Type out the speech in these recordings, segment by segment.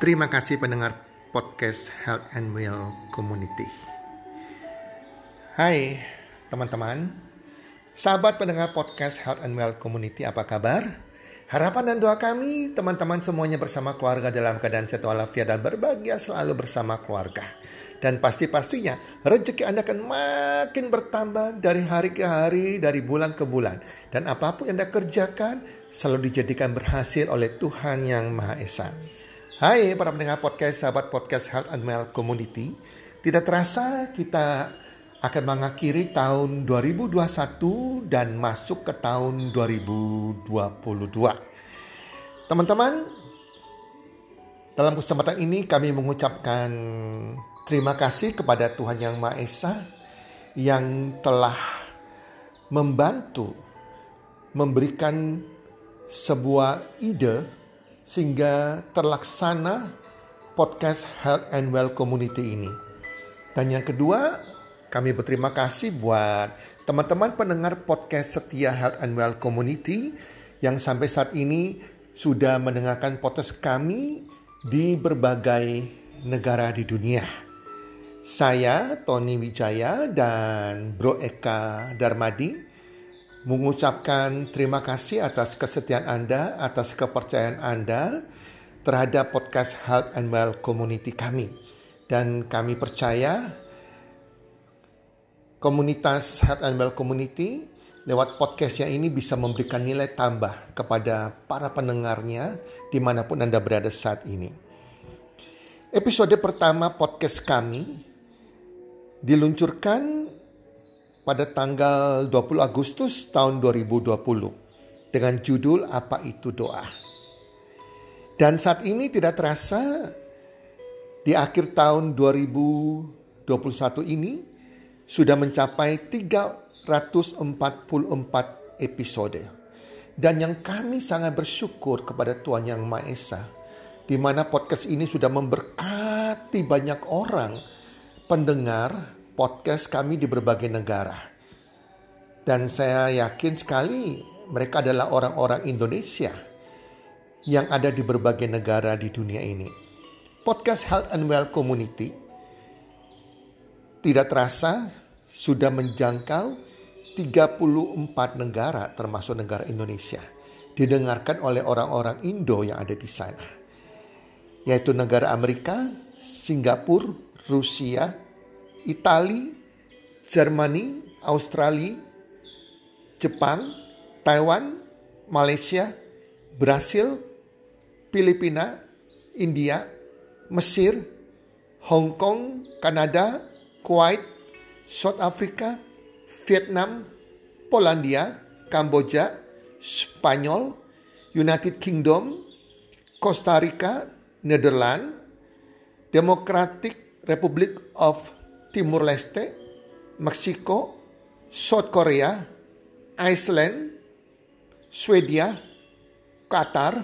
Terima kasih pendengar podcast Health and Well Community. Hai teman-teman, sahabat pendengar podcast Health and Well Community apa kabar? Harapan dan doa kami teman-teman semuanya bersama keluarga dalam keadaan sehat walafiat dan berbahagia selalu bersama keluarga. Dan pasti-pastinya rezeki Anda akan makin bertambah dari hari ke hari, dari bulan ke bulan. Dan apa pun yang Anda kerjakan selalu dijadikan berhasil oleh Tuhan Yang Maha Esa. Hai para pendengar podcast, sahabat podcast Health and Well Community. Tidak terasa kita akan mengakhiri tahun 2021 dan masuk ke tahun 2022. Teman-teman, dalam kesempatan ini kami mengucapkan Terima kasih kepada Tuhan Yang Maha Esa yang telah membantu memberikan sebuah ide sehingga terlaksana podcast Health and Well Community ini. Dan yang kedua, kami berterima kasih buat teman-teman pendengar podcast setia Health and Well Community yang sampai saat ini sudah mendengarkan podcast kami di berbagai negara di dunia. Saya Tony Wijaya dan Bro Eka Darmadi mengucapkan terima kasih atas kesetiaan Anda, atas kepercayaan Anda terhadap podcast Health and Well Community kami. Dan kami percaya komunitas Health and Well Community lewat podcastnya ini bisa memberikan nilai tambah kepada para pendengarnya di mana pun Anda berada saat ini. Episode pertama podcast kami diluncurkan pada tanggal 20 Agustus tahun 2020 dengan judul Apa Itu Doa. Dan saat ini tidak terasa di akhir tahun 2021 ini sudah mencapai 344 episode. Dan yang kami sangat bersyukur kepada Tuhan Yang Maha Esa, di mana podcast ini sudah memberkati banyak orang pendengar podcast kami di berbagai negara. Dan saya yakin sekali mereka adalah orang-orang Indonesia yang ada di berbagai negara di dunia ini. Podcast Health and Well Community tidak terasa sudah menjangkau 34 negara termasuk negara Indonesia. Didengarkan oleh orang-orang Indo yang ada di sana. Yaitu negara Amerika, Singapura, Rusia, Italia, Jermani, Australia, Jepang, Taiwan, Malaysia, Brasil, Filipina, India, Mesir, Hong Kong, Kanada, Kuwait, South Africa, Vietnam, Polandia, Kamboja, Spanyol, United Kingdom, Costa Rica, Netherlands, Democratic Republic of Timur Leste, Meksiko, South Korea, Iceland, Swedia, Qatar,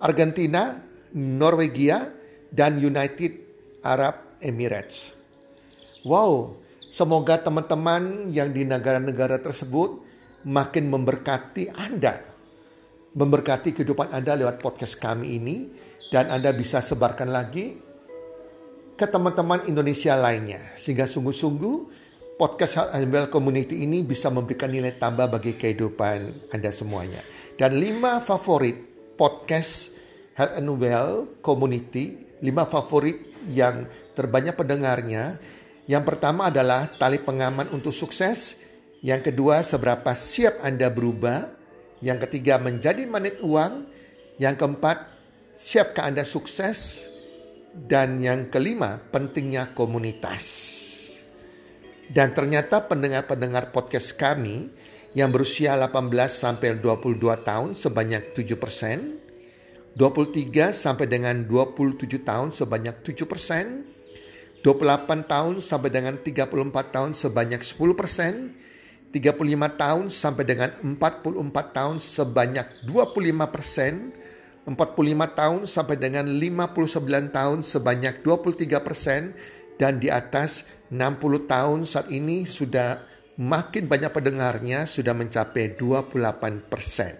Argentina, Norwegia, dan United Arab Emirates. Wow, semoga teman-teman yang di negara-negara tersebut makin memberkati Anda. Memberkati kehidupan Anda lewat podcast kami ini. Dan Anda bisa sebarkan lagi ke teman-teman Indonesia lainnya. Sehingga sungguh-sungguh podcast Health and Well Community ini bisa memberikan nilai tambah bagi kehidupan Anda semuanya. Dan lima favorit podcast Health and Well Community, lima favorit yang terbanyak pendengarnya. Yang pertama adalah tali pengaman untuk sukses. Yang kedua, seberapa siap Anda berubah. Yang ketiga, menjadi magnet uang. Yang keempat, siapkah Anda sukses? Dan yang kelima, pentingnya komunitas. Dan ternyata pendengar-pendengar podcast kami yang berusia 18 sampai 22 tahun sebanyak 7 persen, 23 sampai dengan 27 tahun sebanyak 7 persen, 28 tahun sampai dengan 34 tahun sebanyak 10 persen, 35 tahun sampai dengan 44 tahun sebanyak 25 persen, 45 tahun sampai dengan 59 tahun sebanyak 23 persen dan di atas 60 tahun saat ini sudah makin banyak pendengarnya sudah mencapai 28 persen.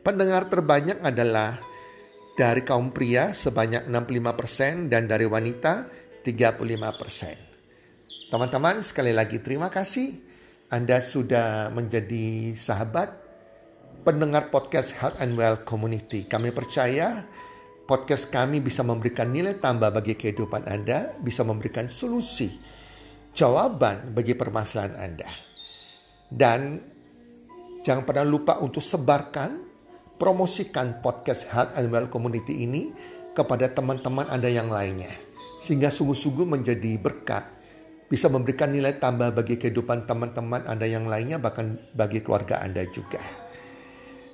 Pendengar terbanyak adalah dari kaum pria sebanyak 65% dan dari wanita 35%. Teman-teman, sekali lagi terima kasih Anda sudah menjadi sahabat pendengar podcast Health and Well Community. Kami percaya podcast kami bisa memberikan nilai tambah bagi kehidupan Anda, bisa memberikan solusi, jawaban bagi permasalahan Anda. Dan jangan pernah lupa untuk sebarkan promosikan podcast Health and Well Community ini kepada teman-teman Anda yang lainnya. Sehingga sungguh-sungguh menjadi berkat, bisa memberikan nilai tambah bagi kehidupan teman-teman Anda yang lainnya, bahkan bagi keluarga Anda juga.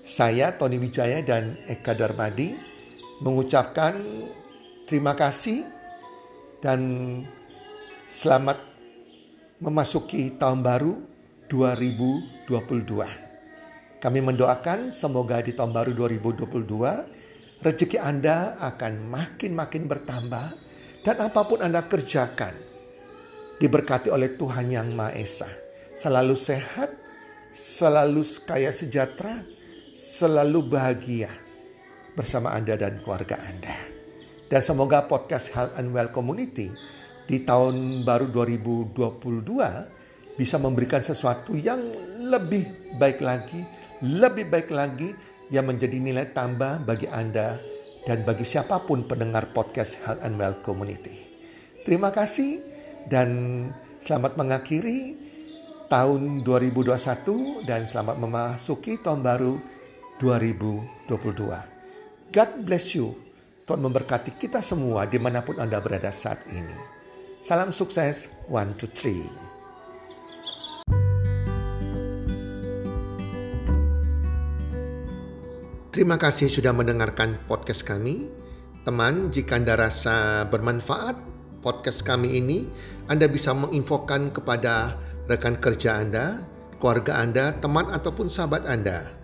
Saya Tony Wijaya dan Eka Darmadi mengucapkan terima kasih dan selamat memasuki tahun baru 2022. Kami mendoakan semoga di tahun baru 2022 rezeki Anda akan makin-makin bertambah dan apa pun Anda kerjakan diberkati oleh Tuhan Yang Maha Esa. Selalu sehat, selalu kaya sejahtera, selalu bahagia bersama Anda dan keluarga Anda. Dan semoga podcast Health and Well Community di tahun baru 2022 bisa memberikan sesuatu yang lebih baik lagi lebih baik lagi yang menjadi nilai tambah bagi Anda dan bagi siapa pun pendengar podcast Health and Well Community. Terima kasih dan selamat mengakhiri tahun 2021 dan selamat memasuki tahun baru 2022. God bless you. Tuhan memberkati kita semua di mana pun Anda berada saat ini. Salam sukses, one, two, three. Terima kasih sudah mendengarkan podcast kami. Teman, jika Anda rasa bermanfaat podcast kami ini, Anda bisa menginfokan kepada rekan kerja Anda, keluarga Anda, teman ataupun sahabat Anda.